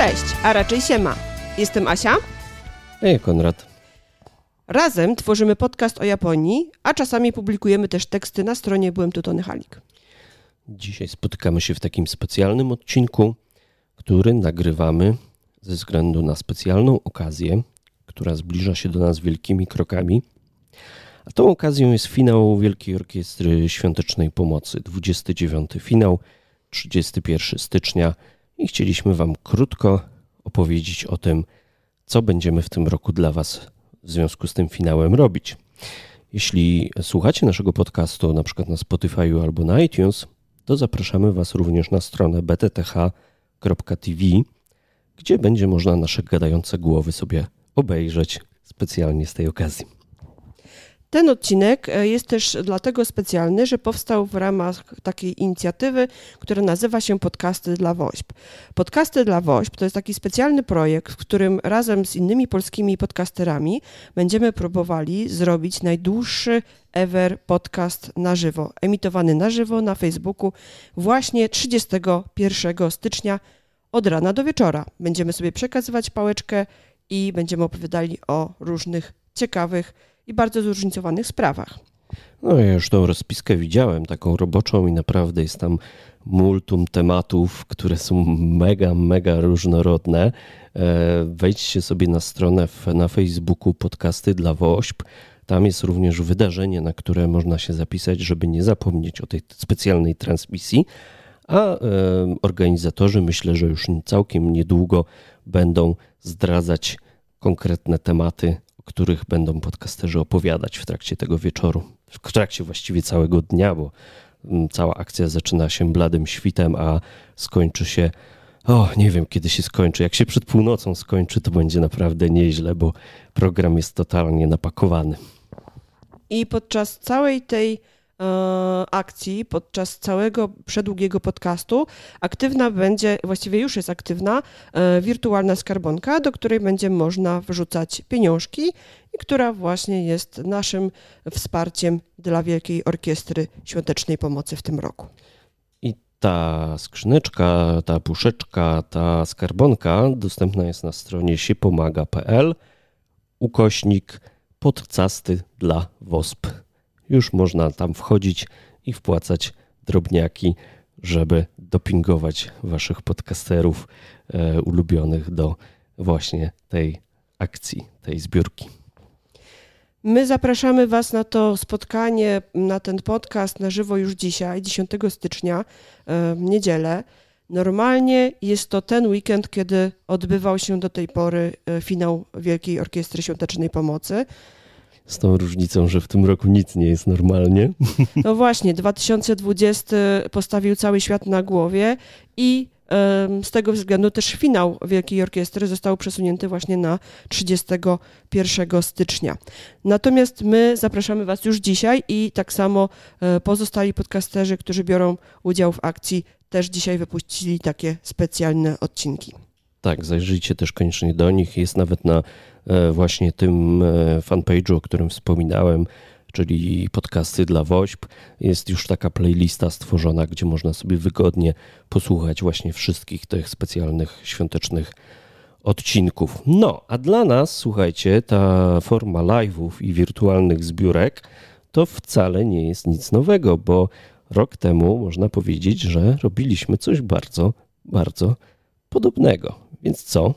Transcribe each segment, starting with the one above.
Cześć, a raczej siema. Jestem Asia. Ej, Konrad. Razem tworzymy podcast o Japonii, a czasami publikujemy też teksty na stronie Byłem tu Tony Halik. Dzisiaj spotykamy się w takim specjalnym odcinku, który nagrywamy ze względu na specjalną okazję, która zbliża się do nas wielkimi krokami. A tą okazją jest finał Wielkiej Orkiestry Świątecznej Pomocy. 29 finał, 31 stycznia i chcieliśmy Wam krótko opowiedzieć o tym, co będziemy w tym roku dla Was w związku z tym finałem robić. Jeśli słuchacie naszego podcastu na przykład na Spotify albo na iTunes, to zapraszamy Was również na stronę btth.tv, gdzie będzie można nasze gadające głowy sobie obejrzeć specjalnie z tej okazji. Ten odcinek e, jest też dlatego specjalny, że powstał w ramach takiej inicjatywy, która nazywa się Podcasty dla WOŚP. Podcasty dla WOŚP to jest taki specjalny projekt, w którym razem z innymi polskimi podcasterami będziemy próbowali zrobić najdłuższy ever podcast na żywo, emitowany na żywo na Facebooku właśnie 31 stycznia od rana do wieczora. Będziemy sobie przekazywać pałeczkę i będziemy opowiadali o różnych ciekawych i bardzo zróżnicowanych sprawach. No ja już tą rozpiskę widziałem, taką roboczą i naprawdę jest tam multum tematów, które są mega, mega różnorodne. E, wejdźcie sobie na stronę na Facebooku podcasty dla WOŚP. Tam jest również wydarzenie, na które można się zapisać, żeby nie zapomnieć o tej specjalnej transmisji. A e, organizatorzy myślę, że już całkiem niedługo będą zdradzać konkretne tematy, których będą podcasterzy opowiadać w trakcie tego wieczoru, w trakcie właściwie całego dnia, bo mm, cała akcja zaczyna się bladym świtem, a skończy się. O, nie wiem kiedy się skończy. Jak się przed północą skończy, to będzie naprawdę nieźle, bo program jest totalnie napakowany. I podczas całej tej akcji podczas całego przedługiego podcastu aktywna będzie, właściwie już jest aktywna, e, wirtualna skarbonka, do której będzie można wrzucać pieniążki i która właśnie jest naszym wsparciem dla Wielkiej Orkiestry Świątecznej Pomocy w tym roku. I ta skrzyneczka, ta puszeczka, ta skarbonka dostępna jest na stronie siepomaga.pl ukośnik podcasty dla WOSP już można tam wchodzić i wpłacać drobniaki, żeby dopingować waszych podcasterów e, ulubionych do właśnie tej akcji, tej zbiórki. My zapraszamy Was na to spotkanie, na ten podcast na żywo już dzisiaj, 10 stycznia, w niedzielę. Normalnie jest to ten weekend, kiedy odbywał się do tej pory e, finał Wielkiej Orkiestry Świątecznej Pomocy. Z tą różnicą, że w tym roku nic nie jest normalnie. No właśnie, 2020 postawił cały świat na głowie i z tego względu też finał Wielkiej Orkiestry został przesunięty właśnie na 31 stycznia. Natomiast my zapraszamy Was już dzisiaj i tak samo e, pozostali podcasterzy, którzy biorą udział w akcji, też dzisiaj wypuścili takie specjalne odcinki. Tak, zajrzyjcie też koniecznie do nich. Jest nawet na e, właśnie tym e, fanpage'u, o którym wspominałem, czyli podcasty dla WOŚP. Jest już taka playlista stworzona, gdzie można sobie wygodnie posłuchać właśnie wszystkich tych specjalnych świątecznych odcinków. No, a dla nas, słuchajcie, ta forma live'ów i wirtualnych zbiórek to wcale nie jest nic nowego, bo rok temu można powiedzieć, że robiliśmy coś bardzo, bardzo podobnego. Więc co?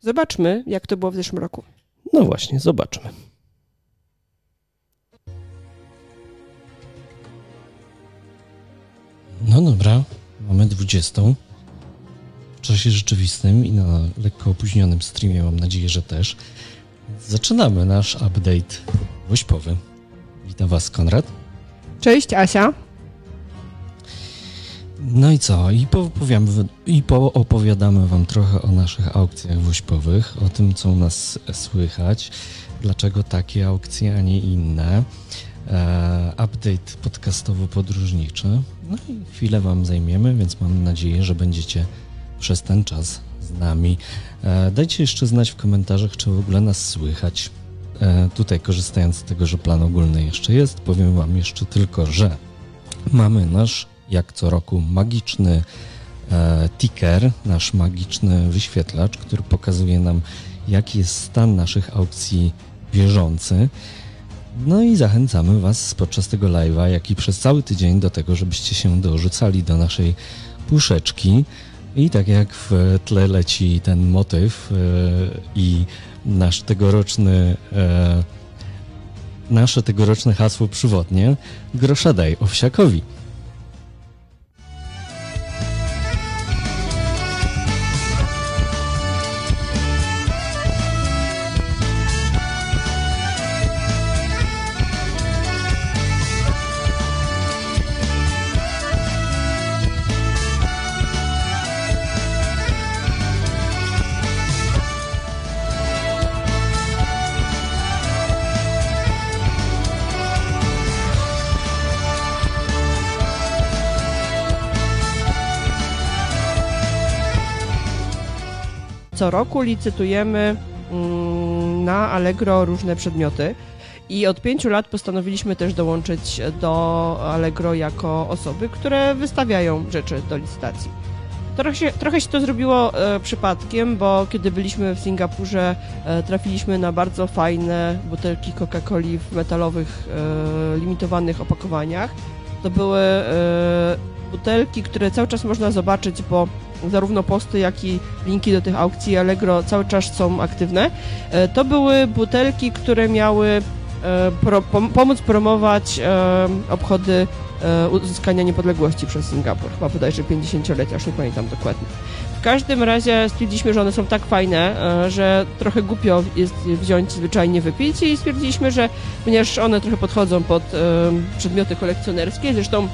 Zobaczmy, jak to było w zeszłym roku. No właśnie, zobaczmy. No dobra, mamy 20. W czasie rzeczywistym i na lekko opóźnionym streamie mam nadzieję, że też. Zaczynamy nasz update wośpowy. Witam Was, Konrad. Cześć, Asia. No i co? I, I poopowiadamy Wam trochę o naszych aukcjach wośpowych, o tym, co u nas słychać, dlaczego takie aukcje, a nie inne. E, update podcastowo-podróżniczy. No i chwilę Wam zajmiemy, więc mam nadzieję, że będziecie przez ten czas z nami. E, dajcie jeszcze znać w komentarzach, czy w ogóle nas słychać. E, tutaj korzystając z tego, że plan ogólny jeszcze jest, powiem Wam jeszcze tylko, że mamy nasz jak co roku magiczny e, ticker, nasz magiczny wyświetlacz, który pokazuje nam, jaki jest stan naszych aukcji bieżący. No i zachęcamy Was podczas tego live'a, jak i przez cały tydzień do tego, żebyście się dorzucali do naszej puszeczki. I tak jak w tle leci ten motyw e, i nasz tegoroczny e, nasze tegoroczne hasło przywodnie grosza daj owsiakowi. Co roku licytujemy mm, na Allegro różne przedmioty. I od pięciu lat postanowiliśmy też dołączyć do Allegro jako osoby, które wystawiają rzeczy do licytacji. Trochę się, trochę się to zrobiło e, przypadkiem, bo kiedy byliśmy w Singapurze, e, trafiliśmy na bardzo fajne butelki Coca-Coli w metalowych, e, limitowanych opakowaniach. To były e, butelki, które cały czas można zobaczyć, bo zarówno posty, jak i linki do tych aukcji Allegro cały czas są aktywne. E, to były butelki, które miały e, pro, pomóc promować e, obchody uzyskania niepodległości przez Singapur, chyba bodajże 50-lecia, już nie pamiętam dokładnie. W każdym razie stwierdziliśmy, że one są tak fajne, że trochę głupio jest wziąć zwyczajnie wypić i stwierdziliśmy, że ponieważ one trochę podchodzą pod przedmioty kolekcjonerskie, zresztą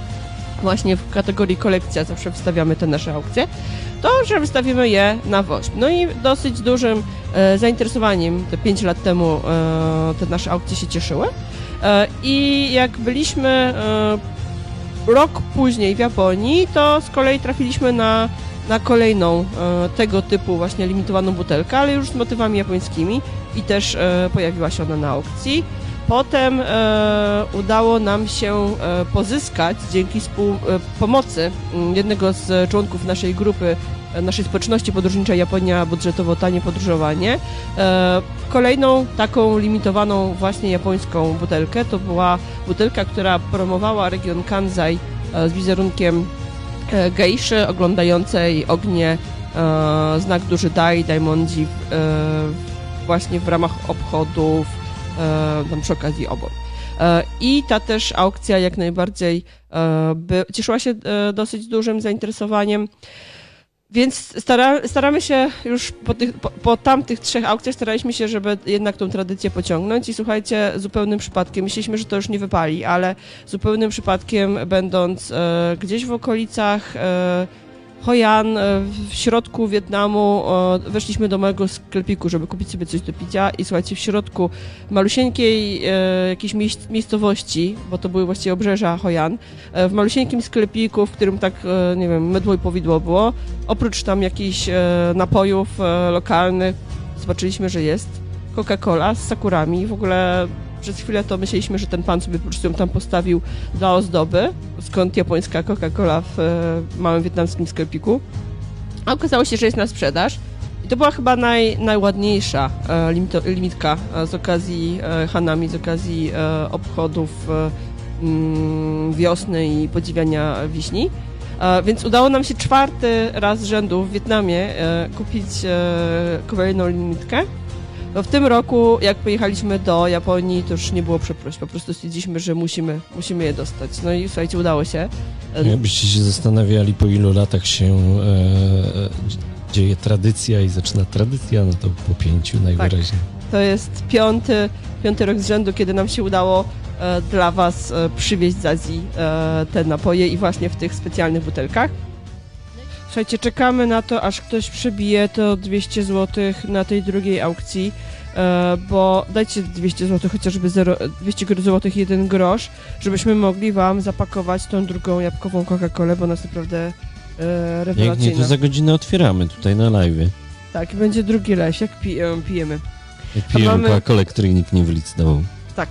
właśnie w kategorii kolekcja zawsze wstawiamy te nasze aukcje, to, że wystawimy je na WOŚP. No i dosyć dużym e, zainteresowaniem te 5 lat temu e, te nasze aukcje się cieszyły. E, I jak byliśmy e, rok później w Japonii, to z kolei trafiliśmy na, na kolejną e, tego typu właśnie limitowaną butelkę, ale już z motywami japońskimi i też e, pojawiła się ona na aukcji. Potem e, udało nam się e, pozyskać dzięki e, pomocy mm, jednego z członków naszej grupy, naszej społeczności podróżniczej Japonia budżetowo tanie podróżowanie. Kolejną taką limitowaną właśnie japońską butelkę to była butelka, która promowała region Kansai z wizerunkiem gejszy oglądającej ognie znak duży Dai, Daimondzi właśnie w ramach obchodów tam przy okazji obok. E, I ta też aukcja jak najbardziej e, by, cieszyła się dosyć dużym zainteresowaniem. Więc stara, staramy się już po, tych, po, po, tamtych trzech aukcjach staraliśmy się, żeby jednak tą tradycję pociągnąć i słuchajcie, zupełnym przypadkiem, myśleliśmy, że to już nie wypali, ale zupełnym przypadkiem będąc e, gdzieś w okolicach e, Hoyan e, w środku Wietnamu weszliśmy do mojego sklepiku, żeby kupić sobie coś do picia. I słuchajcie, w środku malusieńkiej e, jakiejś miejscowości, bo to były właściwie obrzeża Hoyan, e, w malusieńkim sklepiku, w którym tak, nie wiem, mydło i powidło było, oprócz tam jakichś napojów lokalnych, zobaczyliśmy, że jest Coca-Cola z sakurami, w ogóle przez chwilę to myśleliśmy, że ten pan sobie po prostu ją tam postawił dla ozdoby, skąd japońska Coca-Cola w e, małym wietnamskim sklepiku. A okazało się, że jest na sprzedaż. I to była chyba naj, najładniejsza e, limito, limitka e, z okazji e, Hanami, z okazji e, obchodów e, mm, wiosny i podziwiania wiśni. Więc udało nam się czwarty raz rzędu w Wietnamie kupić kolejną limitkę. No w tym roku, jak pojechaliśmy do Japonii, to już nie było przeproś. Po prostu stwierdziliśmy, że musimy, musimy je dostać. No i słuchajcie, udało się. Jakbyście się zastanawiali, po ilu latach się e, dzieje tradycja i zaczyna tradycja, no to po pięciu najwyraźniej. Tak. To jest piąty, piąty rok z rzędu, kiedy nam się udało e, dla Was e, przywieźć z Azji e, te napoje i właśnie w tych specjalnych butelkach. Słuchajcie, czekamy na to, aż ktoś przebije to 200 zł na tej drugiej aukcji, e, bo dajcie 200 zł, chociażby 0, 200 zł, jeden grosz, żebyśmy mogli Wam zapakować tą drugą jabłkową Coca-Colę, bo jest naprawdę e, rewelacyjna. Jak nie, to za godzinę otwieramy tutaj na live. Tak, będzie drugi leś, jak e, pijemy. Jak pijemy mamy... Coca-Colę, której nikt nie wylicytował. Tak.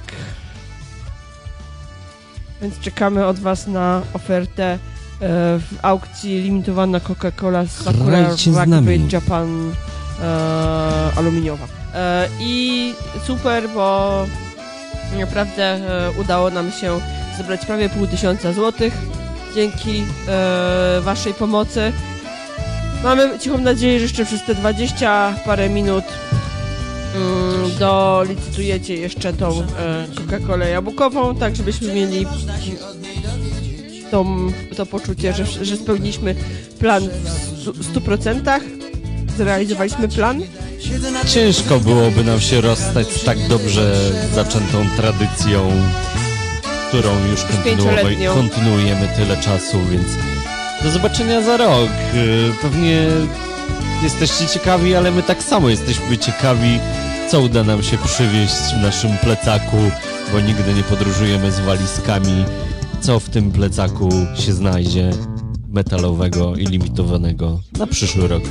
Więc czekamy od Was na ofertę w aukcji limitowana Coca-Cola Sakura Rugby Japan aluminiowa. I super, bo naprawdę udało nam się zebrać prawie pół tysiąca złotych dzięki waszej pomocy. Mamy cichą nadzieję, że jeszcze przez te 20 parę minut mm, dolicytujecie jeszcze tą e, Coca-Colę jabłkową, tak żebyśmy mieli tą, to poczucie, że, że spełniliśmy plan w 100%. Zrealizowaliśmy plan. Ciężko byłoby nam się rozstać z tak dobrze zaczętą tradycją, którą już kontynuujemy tyle czasu, więc do zobaczenia za rok. Y, pewnie jesteście ciekawi, ale my tak samo jesteśmy ciekawi, co uda nam się przywieźć w naszym plecaku, bo nigdy nie podróżujemy z walizkami. Co w tym plecaku się znajdzie metalowego i limitowanego na przyszły rok.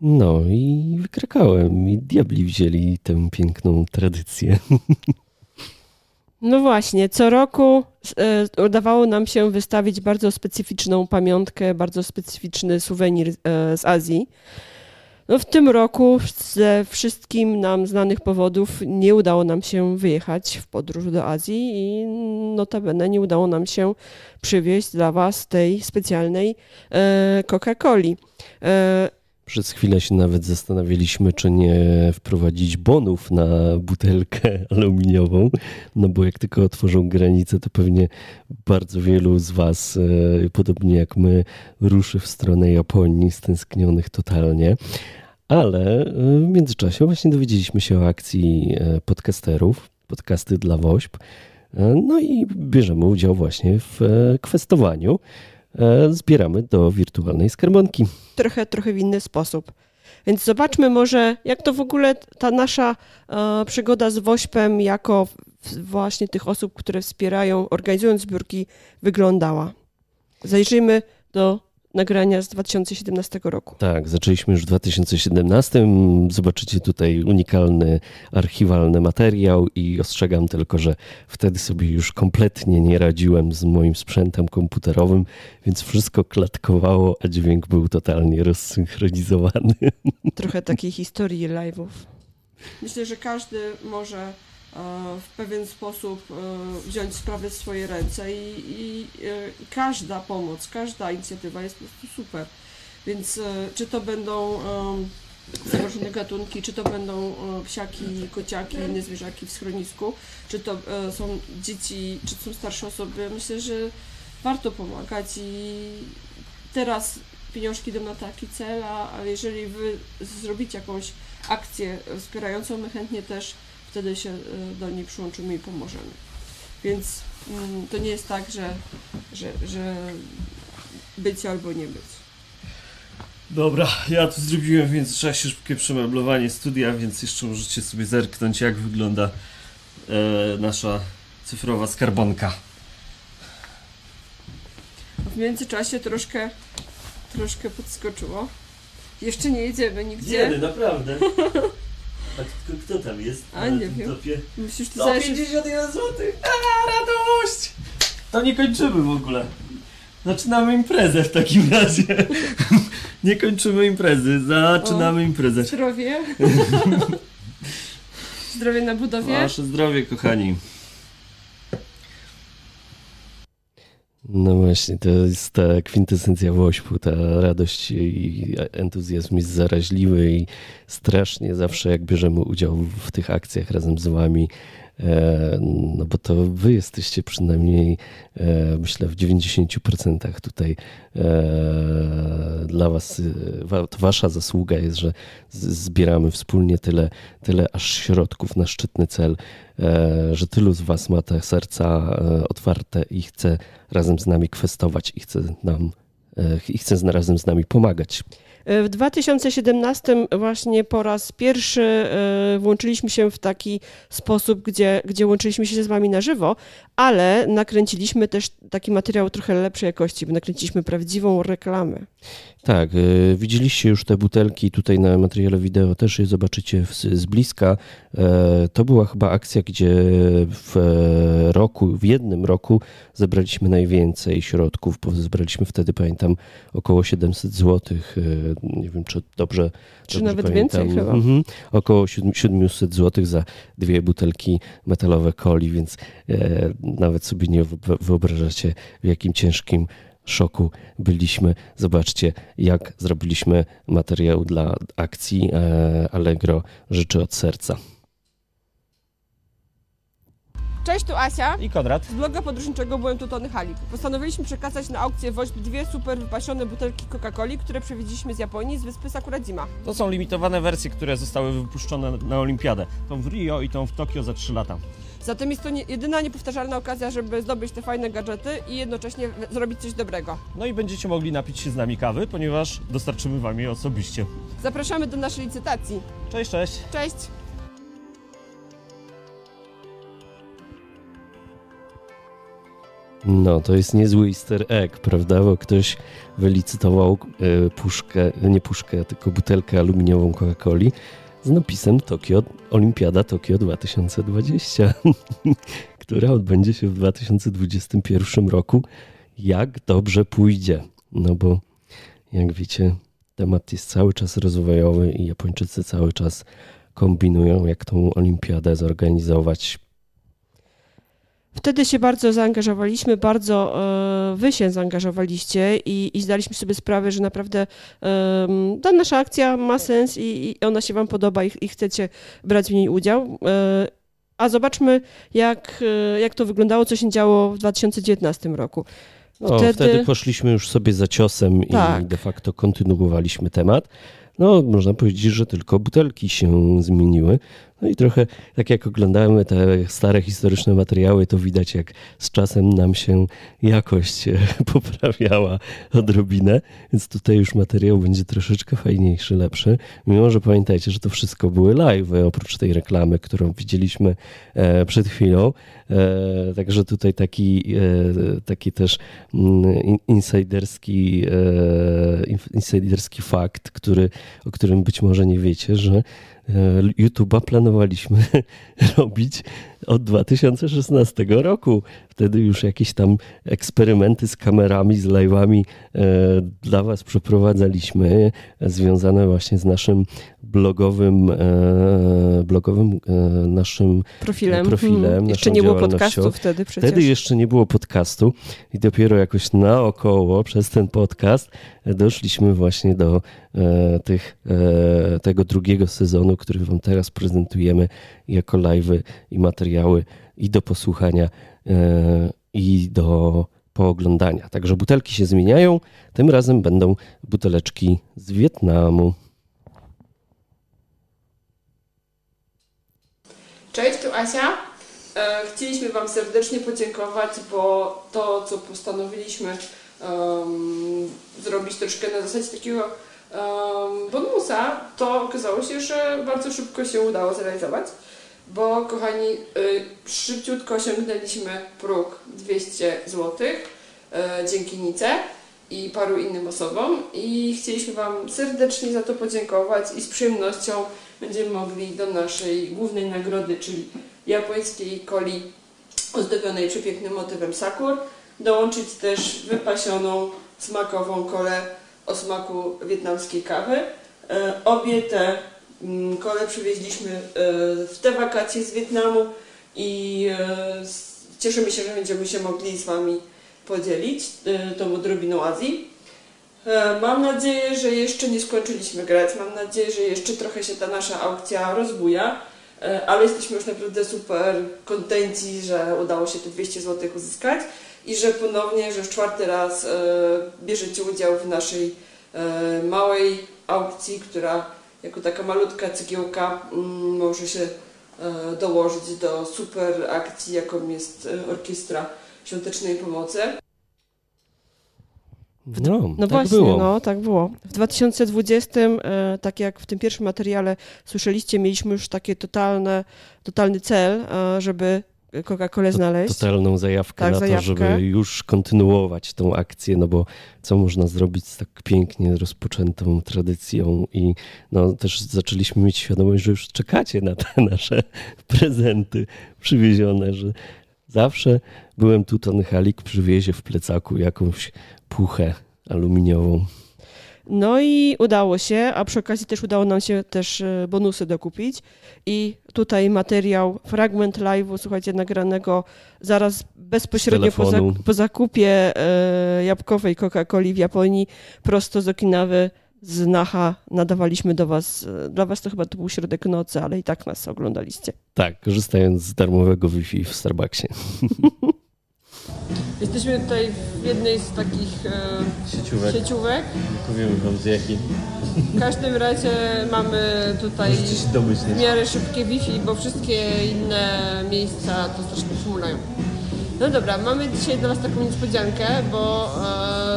No i wykrakałem i diabli wzięli tę piękną tradycję. No właśnie, co roku e, udawało nam się wystawić bardzo specyficzną pamiątkę, bardzo specyficzny suwenir e, z Azji. No w tym roku ze wszystkim nam znanych powodów nie udało nam się wyjechać w podróż do Azji i notabene nie udało nam się przywieźć dla Was tej specjalnej e, Coca-Coli. Przez chwilę się nawet zastanawialiśmy, czy nie wprowadzić bonów na butelkę aluminiową, no bo jak tylko otworzą granicę, to pewnie bardzo wielu z Was, e, podobnie jak my, ruszy w stronę Japonii, stęsknionych totalnie. Ale e, w międzyczasie właśnie dowiedzieliśmy się o akcji e, podcasterów, podcasty dla WOŚP, no i bierzemy udział właśnie w kwestowaniu. E, zbieramy do wirtualnej skarbonki. Trochę, trochę w inny sposób. Więc zobaczmy może, jak to w ogóle ta nasza e, przygoda z Wośpem jako właśnie tych osób, które wspierają, organizując zbiórki, wyglądała. Zajrzyjmy do nagrania z 2017 roku. Tak, zaczęliśmy już w 2017. Zobaczycie tutaj unikalny, archiwalny materiał i ostrzegam tylko, że wtedy sobie już kompletnie nie radziłem z moim sprzętem komputerowym, więc wszystko klatkowało, a dźwięk był totalnie rozsynchronizowany. Trochę takiej historii live'ów. Myślę, że każdy może w pewien sposób e, wziąć sprawę w swoje ręce i, i, e, każda pomoc, każda inicjatywa jest po prostu super. Więc czy to będą zagrożone gatunki, czy to będą psiaki, kociaki, inne zwierzaki w schronisku, czy to są dzieci, czy to są starsze osoby, myślę, że warto pomagać i teraz pieniążki idą na taki cel, ale jeżeli wy zrobicie jakąś akcję wspierającą, my chętnie też wtedy się e, do niej przyłączymy i pomożemy. Więc mm, to nie jest tak, że, że, że być albo nie być. Dobra, ja tu zrobiłem w międzyczasie szybkie przemeblowanie studia, więc jeszcze możecie sobie zerknąć, jak wygląda e, nasza cyfrowa skarbonka. W międzyczasie troszkę, troszkę podskoczyło. Jeszcze nie jedziemy nigdzie. Jedę, naprawdę. A kto, kto tam jest? A nie wiem. Topie? Musisz tu no, 51 zł! A, radość! To nie kończymy w ogóle. Zaczynamy imprezę w takim razie. nie kończymy imprezy, zaczynamy imprezę. Zdrowie. zdrowie na budowie. Wasze zdrowie, kochani. No właśnie, to jest ta kwintesencja Wośpu, ta radość i entuzjazm jest zaraźliwy i strasznie zawsze jak bierzemy udział w tych akcjach razem z wami, no bo to wy jesteście przynajmniej, e, myślę, w 90% tutaj e, dla was, to wasza zasługa jest, że zbieramy wspólnie tyle, tyle aż środków na szczytny cel, że tylu z was ma te serca otwarte i chce razem z nami kwestować i chce nam i chce razem z nami pomagać. W 2017 właśnie po raz pierwszy e, włączyliśmy się w taki sposób, gdzie, gdzie łączyliśmy się z Wami na żywo, ale nakręciliśmy też taki materiał trochę lepszej jakości, bo nakręciliśmy prawdziwą reklamę. Tak, e, widzieliście już te butelki tutaj na materiale wideo, też je zobaczycie z bliska. E, to była chyba akcja, gdzie w roku, w jednym roku zebraliśmy najwięcej środków, bo zebraliśmy wtedy, pamiętam, około 700 zł. Nie wiem, czy dobrze. Czy dobrze nawet pamiętam. więcej chyba. Mhm, około 700 zł za dwie butelki metalowe coli, więc e, nawet sobie nie wyobrażacie, w jakim ciężkim szoku byliśmy. Zobaczcie, jak zrobiliśmy materiał dla akcji e, Allegro Rzeczy od serca. Cześć, tu Asia. I Konrad. Z bloga podróżniczego byłem tu Tony Halik. Postanowiliśmy przekazać na aukcję Woźb dwie super wypasione butelki Coca-Coli, które przywieźliśmy z Japonii, z wyspy Sakuradzima. To są limitowane wersje, które zostały wypuszczone na Olimpiadę. Tą w Rio i tą w Tokio za 3 lata. Zatem jest to nie, jedyna niepowtarzalna okazja, żeby zdobyć te fajne gadżety i jednocześnie zrobić coś dobrego. No i będziecie mogli napić się z nami kawy, ponieważ dostarczymy Wam je osobiście. Zapraszamy do naszej licytacji. Cześć, cześć. Cześć. No, to jest niezły easter egg, prawda? Bo ktoś wylicytował e, puszkę, nie puszkę, tylko butelkę aluminiową Coca-Coli z napisem Tokio, Olimpiada Tokio 2020, która odbędzie się w 2021 roku. Jak dobrze pójdzie. No bo, jak wiecie, temat jest cały czas rozwojowy i Japończycy cały czas kombinują, jak tą olimpiadę zorganizować Wtedy się bardzo zaangażowaliśmy, bardzo e, wy się zaangażowaliście i, i zdaliśmy sobie sprawę, że naprawdę ta nasza akcja ma sens i, i ona się wam podoba i, i, chcecie brać w niej udział. E, a zobaczmy, jak, e, jak to wyglądało, co się działo w 2019 roku. Wtedy, o, wtedy poszliśmy już sobie za ciosem tak. i de facto kontynuowaliśmy temat. No, można powiedzieć, że tylko butelki się zmieniły. No i trochę tak jak oglądamy te stare historyczne materiały, to widać jak z czasem nam się jakość e, poprawiała odrobinę, więc tutaj już materiał będzie troszeczkę fajniejszy, lepszy. Mimo, że pamiętajcie, że to wszystko były live, oprócz tej reklamy, którą widzieliśmy e, przed chwilą. E, także tutaj taki, taki też mm, insiderski, insiderski fakt, który, o którym być może nie wiecie, że E, YouTube'a planowaliśmy robić od 2016 roku. Wtedy już jakieś tam eksperymenty z kamerami, z live'ami e, dla Was przeprowadzaliśmy, związane właśnie z naszym blogowym, e, blogowym naszym profilem. profilem hmm. Jeszcze nie było podcastu wtedy przecież. Wtedy jeszcze nie było podcastu i dopiero jakoś naokoło przez ten podcast doszliśmy właśnie do tych, tego drugiego sezonu, który Wam teraz prezentujemy jako live'y i materiały i do posłuchania e, i do pooglądania. Także butelki się zmieniają. Tym razem będą buteleczki z Wietnamu. Cześć, tu Asia. E, chcieliśmy Wam serdecznie podziękować, bo to, co postanowiliśmy um, zrobić troszkę na zasadzie takiego um, bonusa, to okazało się, że bardzo szybko się udało zrealizować bo kochani, y, szybciutko osiągnęliśmy próg 200 zł y, dzięki Nice i paru innym osobom i chcieliśmy Wam serdecznie za to podziękować i z przyjemnością będziemy mogli do naszej głównej nagrody, czyli japońskiej coli ozdobionej przepięknym motywem sakur, dołączyć też wypasioną smakową kolę o smaku wietnamskiej kawy. Y, obie te Mm, kole przywieźliśmy e, w te wakacje z Wietnamu i e, cieszymy się, że będziemy się mogli z Wami podzielić e, tą odrobiną Azji. Mam nadzieję, że jeszcze nie skończyliśmy grać. Mam nadzieję, że jeszcze trochę się ta nasza aukcja rozbuja, ale jesteśmy już naprawdę super kontenci, że udało się te 200 zł uzyskać i że ponownie, że już czwarty raz bierzecie udział w naszej małej aukcji, która jako taka malutka cegiełka mm, może się e, dołożyć do super akcji, jaką jest e, Orkiestra Świątecznej Pomocy. No, No tak właśnie, było. no tak było. W 2020, e, tak jak w tym pierwszym materiale słyszeliście, mieliśmy już takie totalne, totalny cel, e, żeby Coca-Colę znaleźć. Totalną zajawkę Tak, na zajawkę. to, żeby już kontynuować tą akcję, no bo co można zrobić z tak pięknie rozpoczętą tradycją i no też zaczęliśmy mieć świadomość, że już czekacie na te nasze prezenty przywiezione, że zawsze byłem tu, ten Halik przywiezie w plecaku jakąś puchę aluminiową. No i udało się, a przy okazji też udało nam się też e, bonusy dokupić. I tutaj materiał, fragment live'u, słuchajcie, nagranego zaraz bezpośrednio po, zak- po zakupie e, jabłkowej Coca-Coli w Japonii, prosto z Okinawy, z Naha nadawaliśmy do was. e, Dla was to chyba to był środek nocy, ale i tak nas oglądaliście. Tak, korzystając z darmowego Wi-Fi w Starbucksie. Jesteśmy tutaj w jednej z takich Sieciówek. sieciówek. Powiemy wam z jakiej. W każdym razie mamy tutaj w miarę szybkie Wi-Fi, bo wszystkie inne miejsca to strasznie szumulają. No dobra, mamy dzisiaj dla Was taką niespodziankę, bo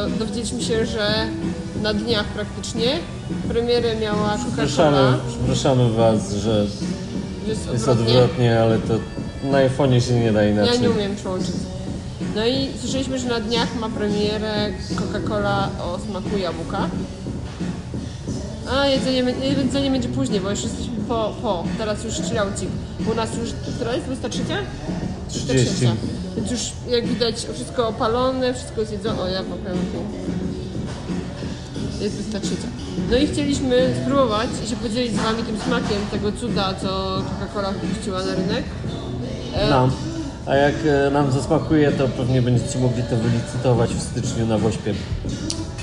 e, dowiedzieliśmy się, że na dniach praktycznie premierę miała Coca-Cola. Przepraszamy, przepraszamy Was, że Jest jest odwrotnie. odwrotnie, ale to na iPhone'ie się nie da Ja inaczej. nie umiem przełączyć. No i słyszeliśmy, że na dniach ma premierę Coca-Cola o smaku jabłka. A jedzenie, jedzenie będzie później, bo już jesteśmy po, po. Teraz już chillaucik. U nas już, która jest? 23? 30. Więc już jak widać wszystko opalone, wszystko jest jedzone. O, ja poprawiam Jest 23. No i chcieliśmy spróbować i się podzielić z Wami tym smakiem tego cuda, co Coca-Cola wypuściła na rynek. E, Nam. A jak e, nam zasmakuje, to pewnie będziecie mogli to wylicytować w styczniu na Wośpie.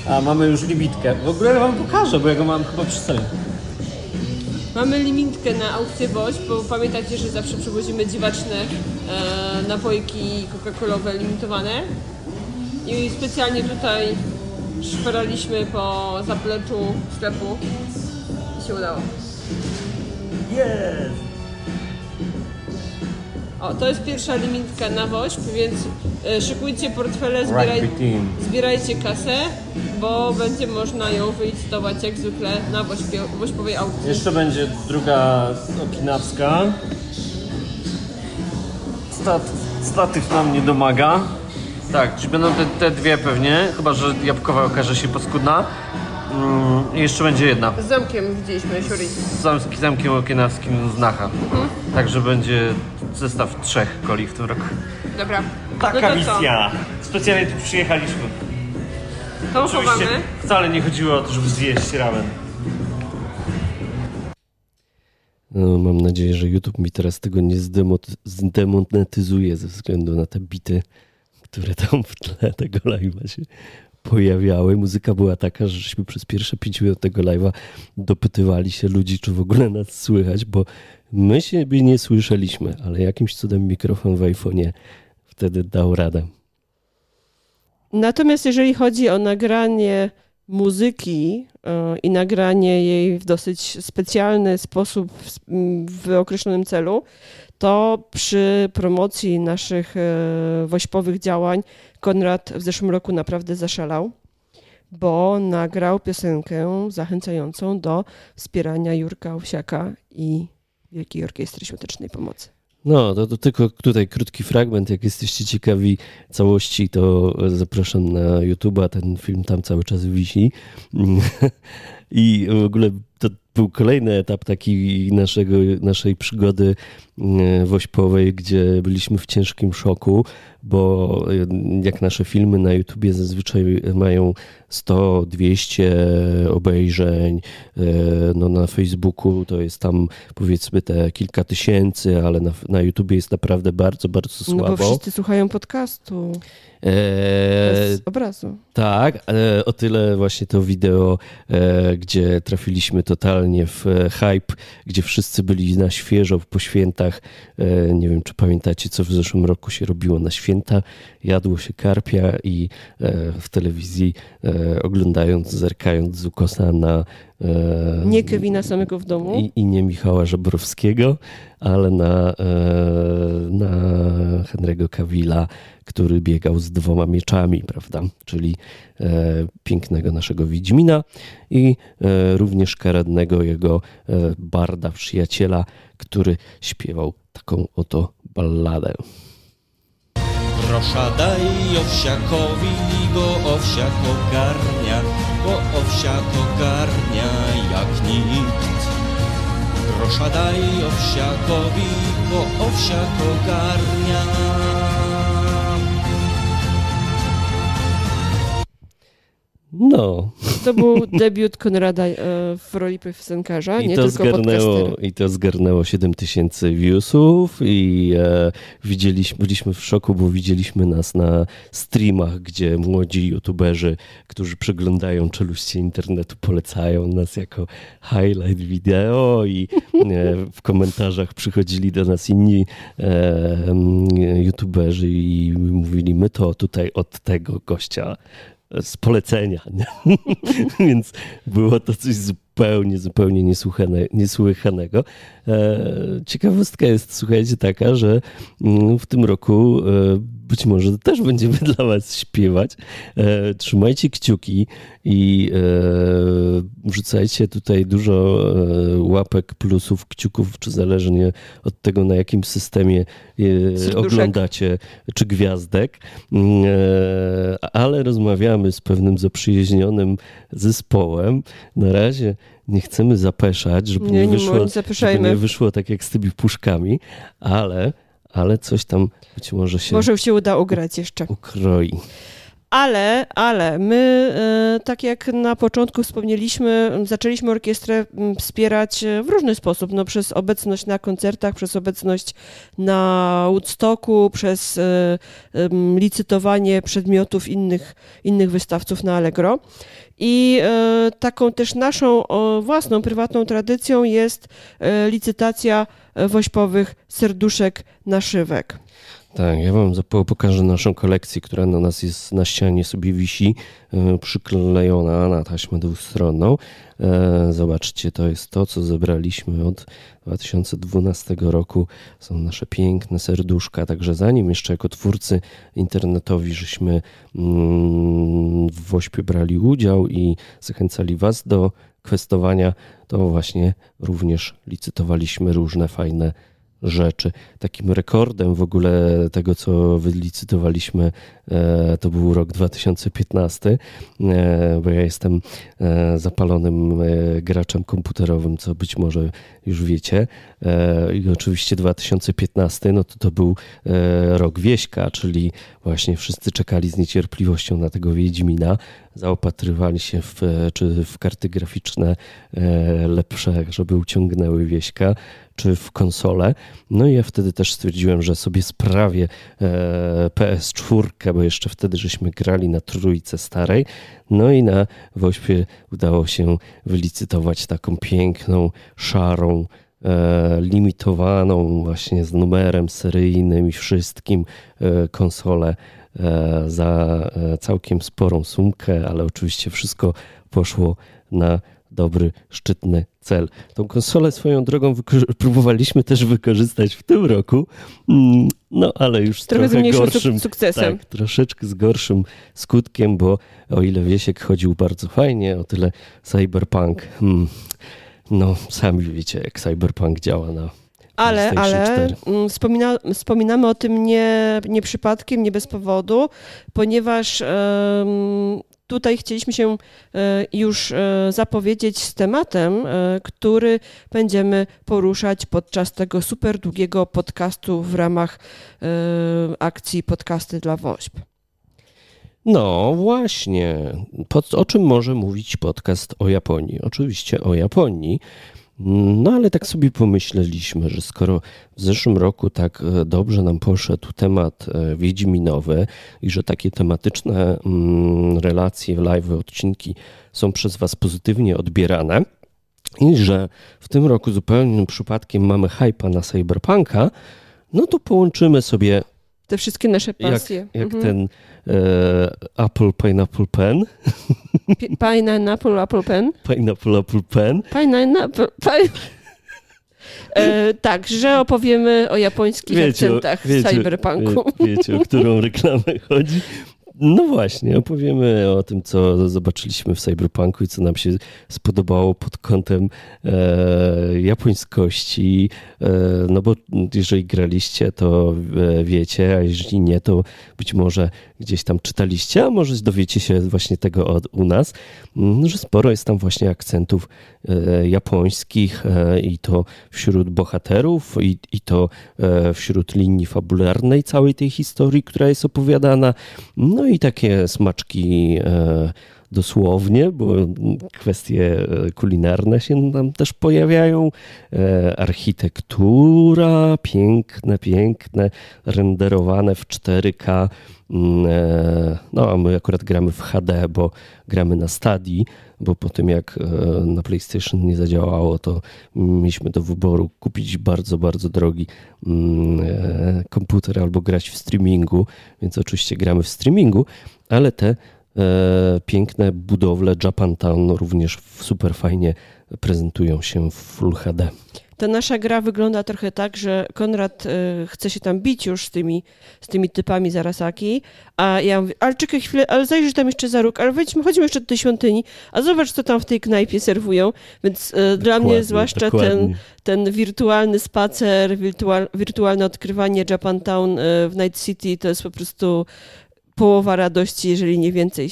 A mamy już libitkę. W ogóle Wam pokażę, bo ja go mam chyba przy sobie. Mamy limitkę na aukcję Woź, bo pamiętacie, że zawsze przywozimy dziwaczne e, napojki Coca-Colowe limitowane. I specjalnie tutaj szperaliśmy po zapleczu sklepu i się udało. Jest! O, to jest pierwsza limitka na Woźb, więc e, szykujcie portfele, zbieraj, Rugby team. zbierajcie kasę, bo będzie można ją wylicytować jak zwykle na Woźpie, Woźpowej aukcji. Jeszcze będzie druga okinawska. Stat, statyw nam nie domaga. Tak, czyli będą te, te dwie pewnie, chyba że jabłkowa okaże się paskudna. Mm, I jeszcze będzie jedna. Z zamkiem widzieliśmy, Shuri. Z zamki- zamkiem okienawskim z Nacha. Także będzie zestaw trzech coli w tym roku. Dobra. Taka no to co? misja. Specjalnie tu przyjechaliśmy. To Oczywiście chowamy. wcale nie chodziło o to, żeby zjeść ramen. No, mam nadzieję, że YouTube mi teraz tego nie zdemonetyzuje ze względu na te bity, które tam w tle tego live'a się pojawiały. Muzyka była taka, że żeśmy przez pierwsze pięć minut tego live'a dopytywali się ludzi, czy w ogóle nas słychać, bo my siebie nie słyszeliśmy, ale jakimś cudem mikrofon w iPhone'ie wtedy dał radę. Natomiast jeżeli chodzi o nagranie muzyki e, i nagranie jej w dosyć specjalny sposób w określonym celu, to przy promocji naszych e, wośpowych działań Konrad w zeszłym roku naprawdę zaszalał, bo nagrał piosenkę zachęcającą do wspierania Jurka Owsiaka i Wielkiej Orkiestry Świątecznej Pomocy. No, to, to tylko tutaj krótki fragment. Jak jesteście ciekawi całości, to zapraszam na YouTube'a. Ten film tam cały czas wisi. I w ogóle to był kolejny etap taki naszego, naszej przygody e, wośpowej, gdzie byliśmy w ciężkim szoku, bo e, jak nasze filmy na YouTubie zazwyczaj mają 100, 200 obejrzeń, e, no na Facebooku to jest tam powiedzmy te kilka tysięcy, ale na, na YouTubie jest naprawdę bardzo, bardzo No bo słabo. wszyscy słuchają podcastu E, bez obrazu. tak, ale o tyle właśnie to wideo, e, gdzie trafiliśmy totalnie w e, hype, gdzie wszyscy byli na świeżo po świętach. E, nie wiem, czy pamiętacie, co w zeszłym roku się robiło na święta. Jadło się karpia i e, w telewizji oglądając, zerkając z ukosa na Nie Kevina samego w domu. i, i nie Michała Żebrowskiego, ale na, e, na Henry'ego Cavilla, który biegał z dwoma mieczami, prawda? Czyli e, pięknego naszego Wiedźmina i e, również karadnego jego e, barda, przyjaciela, który śpiewał taką oto balladę. Grosza daj owsiakowi, go owsiak ogarnia, bo owsiak ogarnia jak nikt. Grosza daj owsiakowi, bo owsiak ogarnia. No, To był debiut Konrada e, w roli piosenkarza, I nie to, tylko zgarnęło, podcastera. I to zgarnęło 7 tysięcy viewsów i e, widzieliśmy, byliśmy w szoku, bo widzieliśmy nas na streamach, gdzie młodzi youtuberzy, którzy przeglądają czeluście internetu, polecają nas jako highlight wideo i e, w komentarzach przychodzili do nas inni e, youtuberzy i mówili, my to tutaj od tego gościa z polecenia. Więc było to coś zupełnie niesłychane, niesłychanego. E, Ciekawostka jest, słuchajcie, taka, że mm, w tym roku e, być może też będziemy dla Was śpiewać. E, Trzymajcie kciuki i wrzucajcie tutaj dużo łapek, plusów, kciuków, czy zależnie od tego, na jakim systemie Serduszek. oglądacie, czy gwiazdek. Mm, Ale rozmawiamy z pewnym zaprzyjaźnionym zespołem. Na razie nie chcemy zapeszać, żeby nie, Nie, wyszło, nie żeby nie wyszło tak jak z tymi puszkami, ale, ale coś tam być może się Może się uda ugrać jeszcze. ukroi. Ale, ale my, e, tak jak na początku wspomnieliśmy, zaczęliśmy orkiestrę m, wspierać e, w różny sposób. No, przez obecność na koncertach, przez obecność na Woodstocku, przez e, licytowanie przedmiotów innych, innych wystawców na Allegro. I taką też naszą własną, prywatną tradycją jest licytacja wośpowych serduszek naszywek. Tak, ja wam pokażę naszą kolekcję, która na nas jest na ścianie sobie wisi, e, przyklejona na taśmę dwustronną. E, Zobaczcie, to jest to, co zebraliśmy od 2012 roku. Są nasze piękne serduszka, także zanim jeszcze jako twórcy internetowi, żeśmy mm, w Wośpie brali udział i zachęcali was do kwestowania, to właśnie również licytowaliśmy różne fajne rzeczy. Takim rekordem w ogóle tego, co wylicytowaliśmy, e, to był rok 2015, e, bo ja jestem e, zapalonym graczem komputerowym, co być może już wiecie. I oczywiście 2015, no to to był rok Wieśka, czyli właśnie wszyscy czekali z niecierpliwością na tego Wiedźmina, zaopatrywali się w, e, czy w karty graficzne e, lepsze, żeby uciągnęły Wieśka, czy w konsolę. No i ja wtedy też stwierdziłem, że sobie sprawię e, PS4, bo jeszcze wtedy żeśmy grali na trójce starej. No i na Wośpie udało się wylicytować taką piękną, szarą, limitowaną właśnie z numerem seryjnym i wszystkim konsolę za e, całkiem sporą sumkę, ale oczywiście wszystko poszło na dobry, szczytny cel. Tą konsolę swoją drogą próbowaliśmy też wykorzystać w tym roku, mm, no ale już z Trochę trochę gorszym sukcesem. tak, troszeczkę z gorszym skutkiem, bo o ile Wiesiek chodził bardzo fajnie, o tyle Cyberpunk, hmm, no sami wiecie jak Cyberpunk działa na Ale, ale 4. mm, wspomina, wspominamy o tym nie, nie przypadkiem, nie bez powodu, ponieważ tutaj chcieliśmy się e, już e, zapowiedzieć z tematem, e, który będziemy poruszać podczas tego super długiego podcastu w ramach akcji Podcasty dla WOŚP. No właśnie. Po, o czym może mówić podcast o Japonii? Oczywiście o Japonii. No ale tak sobie pomyśleliśmy, że skoro w zeszłym roku tak e, dobrze nam poszedł temat e, wiedźminowy i że takie tematyczne mm, relacje, live, odcinki są przez Was pozytywnie odbierane i że w tym roku zupełnym przypadkiem mamy hypa na cyberpunka, no to połączymy sobie te wszystkie nasze Jak, pasje. jak Mhm. ten e, Apple Pineapple Pen, Pi- Pineapple, Apple Pen. Pineapple Apple Pen. Pineapple, pine... E, tak, że opowiemy o japońskich akcentach w cyberpunku. Wie, wiecie, o którą reklamę chodzi. No właśnie, opowiemy o tym, co zobaczyliśmy w Cyberpunku i co nam się spodobało pod kątem e, japońskości. E, no bo jeżeli graliście, to e, wiecie, a jeżeli nie, to być może gdzieś tam czytaliście, a może dowiecie się właśnie tego od, u nas, m, że sporo jest tam właśnie akcentów e, japońskich e, i to wśród bohaterów, i, i to e, wśród linii fabularnej całej tej historii, która jest opowiadana. No i takie smaczki e, dosłownie, bo kwestie e, kulinarne się tam też pojawiają. E, Architektura, piękne, piękne, renderowane w 4K. Mm, e, No, a my akurat gramy w HD, bo gramy na Stadii, bo po tym jak na PlayStation nie zadziałało, to mieliśmy do wyboru kupić bardzo, bardzo drogi mm, komputer albo grać w streamingu, więc oczywiście gramy w streamingu, ale te piękne budowle Japantown również super fajnie prezentują się w Full HD. Ta nasza gra wygląda trochę tak, że Konrad e, chce się tam bić już z tymi, z tymi typami Zarasaki, a ja mówię, ale czekaj chwilę, ale zajrzyj tam jeszcze za róg, ale wejdźmy, chodźmy jeszcze do tej świątyni, a zobacz, co tam w tej knajpie serwują. Więc e, dla mnie Dokładnie, zwłaszcza ten, dokładnie. ten wirtualny spacer, wirtual, wirtualne odkrywanie Japantown e, w Night City to jest po prostu połowa radości, jeżeli nie więcej e,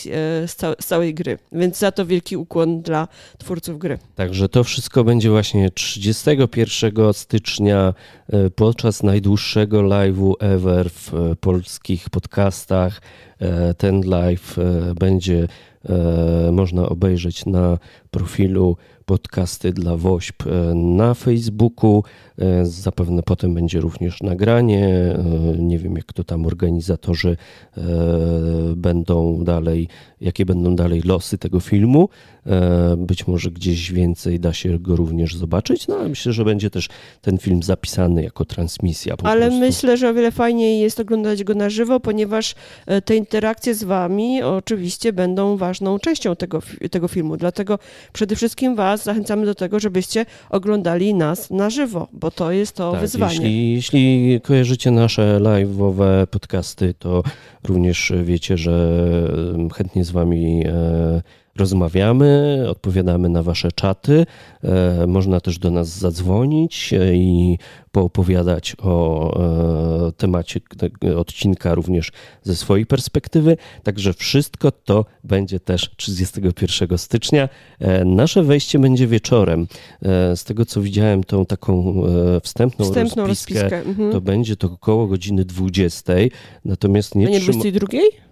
z, cał- z całej gry. Więc za to wielki ukłon dla twórców gry. Także to wszystko będzie właśnie 31 stycznia e, podczas najdłuższego live'u ever w e, polskich podcastach. Ten live będzie można obejrzeć na profilu podcasty dla WOŚP e, na Facebooku. E, Zapewne potem będzie również nagranie. E, Nie wiem, jak to tam organizatorzy będą dalej, jakie będą dalej losy tego filmu. Być może gdzieś więcej da się go również zobaczyć. No ale myślę, że będzie też ten film zapisany jako transmisja. Po Ale prostu. myślę, że o wiele fajniej jest oglądać go na żywo, ponieważ te interakcje z wami oczywiście będą ważną częścią tego, tego filmu. Dlatego przede wszystkim was zachęcamy do tego, żebyście oglądali nas na żywo, bo to jest to Tak, wyzwanie. Jeśli, jeśli kojarzycie nasze live'owe podcasty, to również wiecie, że chętnie z wami e, rozmawiamy, odpowiadamy na wasze czaty. E, Można też do nas zadzwonić e, i poopowiadać o e, temacie tego odcinka również ze swojej perspektywy. Także wszystko to będzie też 31 stycznia. Nasze wejście będzie wieczorem. Z tego co widziałem, tą taką wstępną, Wstępną rozpiskę, rozpiskę. Mhm. to będzie to około godziny 20. Natomiast nie, A nie trzyma... 22?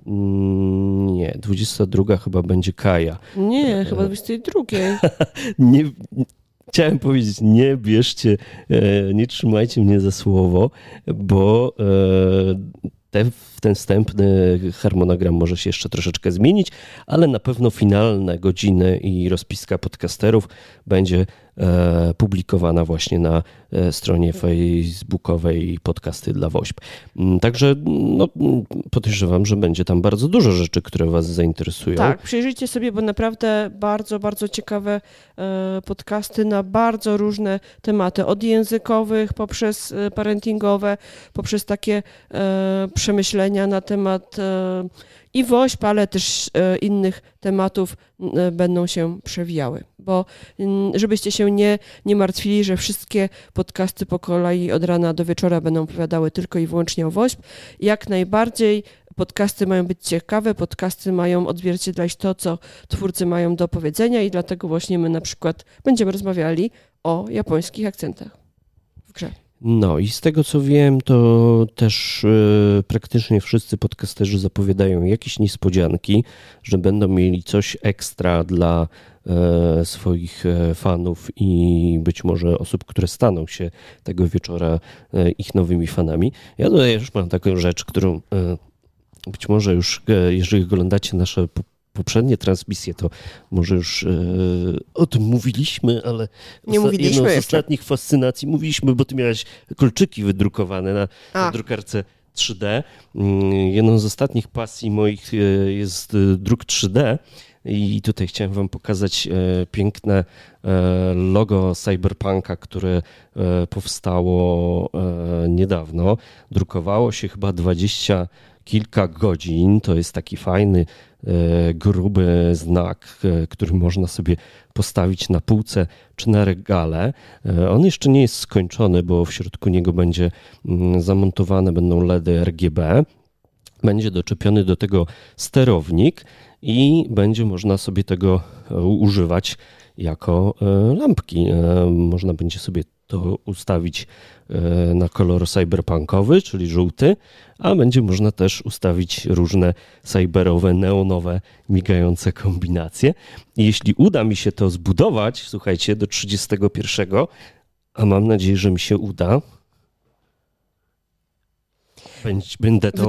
Mm, Nie, 22 chyba będzie Kaja. Nie, chyba 22. Nie, chciałem powiedzieć, nie bierzcie, e, nie trzymajcie mnie za słowo, bo e, te, ten wstępny harmonogram może się jeszcze troszeczkę zmienić, ale na pewno finalne godziny i rozpiska podcasterów będzie publikowana właśnie na e, stronie facebookowej podcasty dla WOŚP. Mm, Także no, podejrzewam, że będzie tam bardzo dużo rzeczy, które Was zainteresują. Tak, przyjrzyjcie sobie, bo naprawdę bardzo, bardzo ciekawe e, podcasty na bardzo różne tematy, od językowych poprzez e, parentingowe, poprzez takie e, przemyślenia na temat e, i WOŚP, ale też e, innych tematów e, będą się przewijały. Bo żebyście się nie, nie martwili, że wszystkie podcasty po kolei od rana do wieczora będą opowiadały tylko i wyłącznie o WOŚP. Jak najbardziej podcasty mają być ciekawe, podcasty mają odzwierciedlać to, co twórcy mają do powiedzenia i dlatego właśnie my na przykład będziemy rozmawiali o japońskich akcentach w grze. No i z tego co wiem, to też e, praktycznie wszyscy podcasterzy zapowiadają jakieś niespodzianki, że będą mieli coś ekstra dla e, swoich e, fanów i być może osób, które staną się tego wieczora e, ich nowymi fanami. Ja tutaj już mam taką rzecz, którą e, być może już, e, jeżeli oglądacie nasze poprzednie transmisje, to może już e, o tym mówiliśmy, ale Nie mówiliśmy jedną z jeszcze. ostatnich fascynacji mówiliśmy, bo ty miałeś kolczyki wydrukowane na, na drukarce 3D. Mm, Jedną z ostatnich pasji moich e, jest e, druk 3D. I tutaj chciałem Wam pokazać piękne logo Cyberpunka, które powstało niedawno. Drukowało się chyba 20 kilka godzin. To jest taki fajny, e, gruby znak, e, który można sobie postawić na półce czy na regale. E, On jeszcze nie jest skończony, bo w środku niego będzie mm, zamontowane będą LEDy RGB. Będzie doczepiony do tego sterownik i będzie można sobie tego używać jako lampki. Można będzie sobie to ustawić e, na kolor cyberpunkowy, czyli żółty, a będzie można też ustawić różne cyberowe, neonowe, migające kombinacje. I jeśli uda mi się to zbudować, słuchajcie, do 31, a mam nadzieję, że mi się uda, będę to.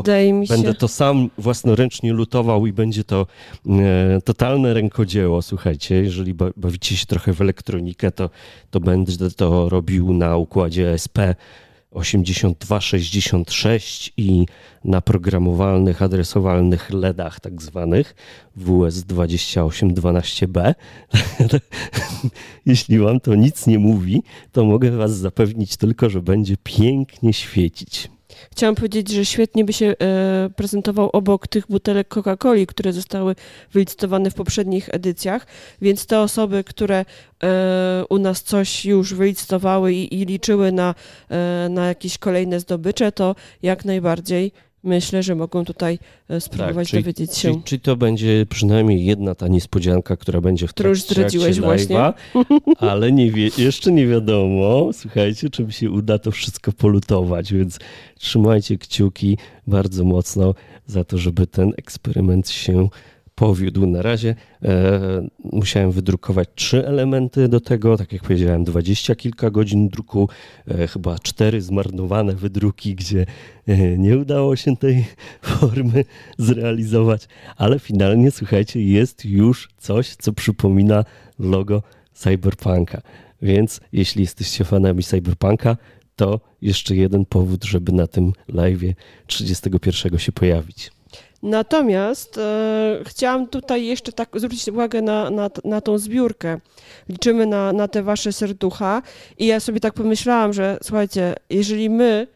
Będę to sam własnoręcznie lutował i będzie to e, totalne rękodzieło. Słuchajcie, jeżeli ba- bawicie się trochę w elektronikę, to, to będę to robił na układzie SP 8266 i na programowalnych, adresowalnych LEDach, tak zwanych WS2812B. Jeśli wam to nic nie mówi, to mogę was zapewnić tylko, że będzie pięknie świecić. Chciałam powiedzieć, że świetnie by się e, prezentował obok tych butelek Coca-Coli, które zostały wylicytowane w poprzednich edycjach, więc te osoby, które e, u nas coś już wylicytowały i, i liczyły na, e, na jakieś kolejne zdobycze, to jak najbardziej myślę, że mogą tutaj e, spróbować Tak, czyli- dowiedzieć się. Czyli, czyli to będzie przynajmniej jedna ta niespodzianka, która będzie w Którą już trakcie zdradziłeś właśnie. live'a, ale nie wie, jeszcze nie wiadomo, słuchajcie, czy mi się uda to wszystko polutować, więc trzymajcie kciuki bardzo mocno za to, żeby ten eksperyment się powiódł. Na razie e, musiałem wydrukować trzy elementy do tego, tak jak powiedziałem, dwadzieścia kilka godzin druku, e, chyba cztery zmarnowane wydruki, gdzie e, nie udało się tej formy zrealizować, ale finalnie, słuchajcie, jest już coś, co przypomina logo Cyberpunka. Więc jeśli jesteście fanami Cyberpunka, to jeszcze jeden powód, żeby na tym live'ie 31 się pojawić. Natomiast e, chciałam tutaj jeszcze tak zwrócić uwagę na, na, na tą zbiórkę. Liczymy na, na te wasze serducha i ja sobie tak pomyślałam, że słuchajcie, jeżeli my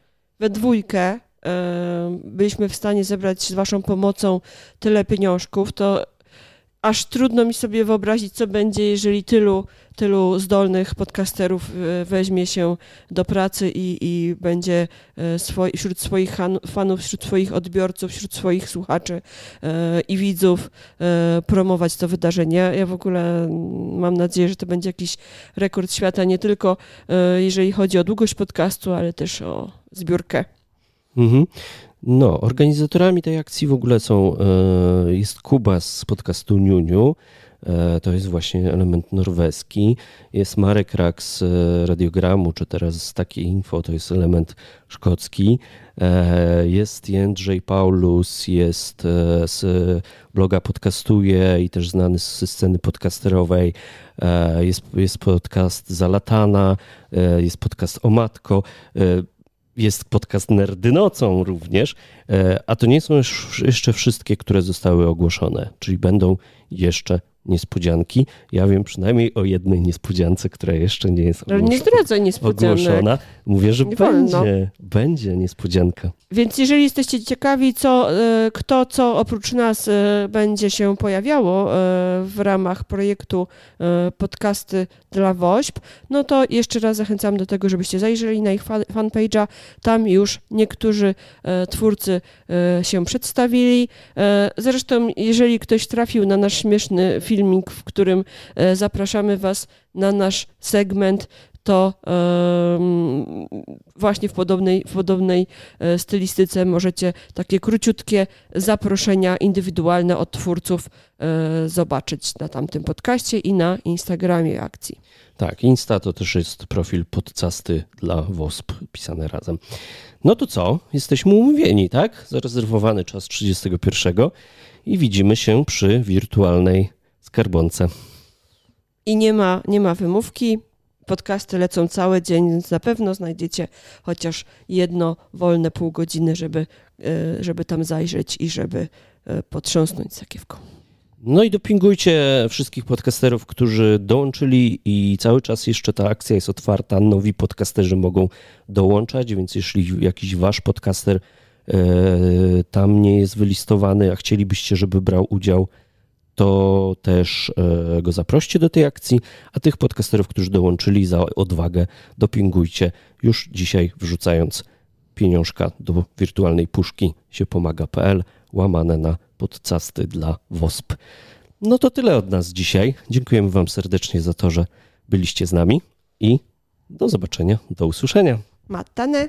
we dwójkę e, byliśmy w stanie zebrać z waszą pomocą tyle pieniążków, to aż trudno mi sobie wyobrazić, co będzie, jeżeli tylu, tylu zdolnych podcasterów e, weźmie się do pracy i, i będzie e, wśród swoich fanów, wśród swoich odbiorców, wśród swoich słuchaczy e, i widzów promować to wydarzenie. Ja w ogóle mm, mam nadzieję, że to będzie jakiś rekord świata, nie tylko jeżeli chodzi o długość podcastu, ale też o zbiórkę. Mhm. No, organizatorami tej akcji w ogóle są, e, jest Kuba z podcastu Niuniu, e, to jest właśnie element norweski, jest Marek Rak z e, radiogramu, czy teraz z takiej info, to jest element szkocki, jest Jędrzej Paulus, jest z bloga Podcastuje i też znany z sceny podcasterowej, jest, jest podcast Zalatana, jest podcast O Matko, jest podcast Nerdy Nocą również, e, a to nie są już jeszcze wszystkie, które zostały ogłoszone, czyli będą jeszcze niespodzianki. Ja wiem przynajmniej o jednej niespodziance, która jeszcze nie jest nie ogłoszona. niespodzianek. ogłoszona. Mówię, że Nie wolno. będzie, będzie niespodzianka. Więc jeżeli jesteście ciekawi, co, e, kto, co oprócz nas e, będzie się pojawiało e, w ramach projektu podcasty dla WOŚP, no to jeszcze raz zachęcam do tego, żebyście zajrzeli na ich fa- fanpage'a. Tam już niektórzy twórcy się przedstawili. Zresztą, jeżeli ktoś trafił na nasz śmieszny filmik, w którym e, zapraszamy Was na nasz segment, to właśnie w podobnej, w podobnej e, stylistyce możecie takie króciutkie zaproszenia indywidualne od twórców e, zobaczyć na tamtym podcaście i na Instagramie akcji. Tak, Insta to też jest profil podcasty dla WOSP pisane razem. No to co? Jesteśmy umówieni, tak? Zarezerwowany czas 31 i widzimy się przy wirtualnej skarbonce. I nie ma, nie ma wymówki. podcasty lecą cały dzień, więc na pewno znajdziecie chociaż jedno wolne pół godziny, żeby, e, żeby tam zajrzeć i żeby e, potrząsnąć sakiewką. No i dopingujcie wszystkich podcasterów, którzy dołączyli i cały czas jeszcze ta akcja jest otwarta. Nowi podcasterzy mogą dołączać, więc jeśli jakiś wasz podcaster e, tam nie jest wylistowany, a chcielibyście, żeby brał udział, to też e, go zaproście do tej akcji, a tych podcasterów, którzy dołączyli za odwagę, dopingujcie już dzisiaj wrzucając pieniążka do wirtualnej puszki się pomaga.pl łamane na podcasty dla WOSP. No to tyle od nas dzisiaj. Dziękujemy Wam serdecznie za to, że byliście z nami i do zobaczenia, do usłyszenia. Matane.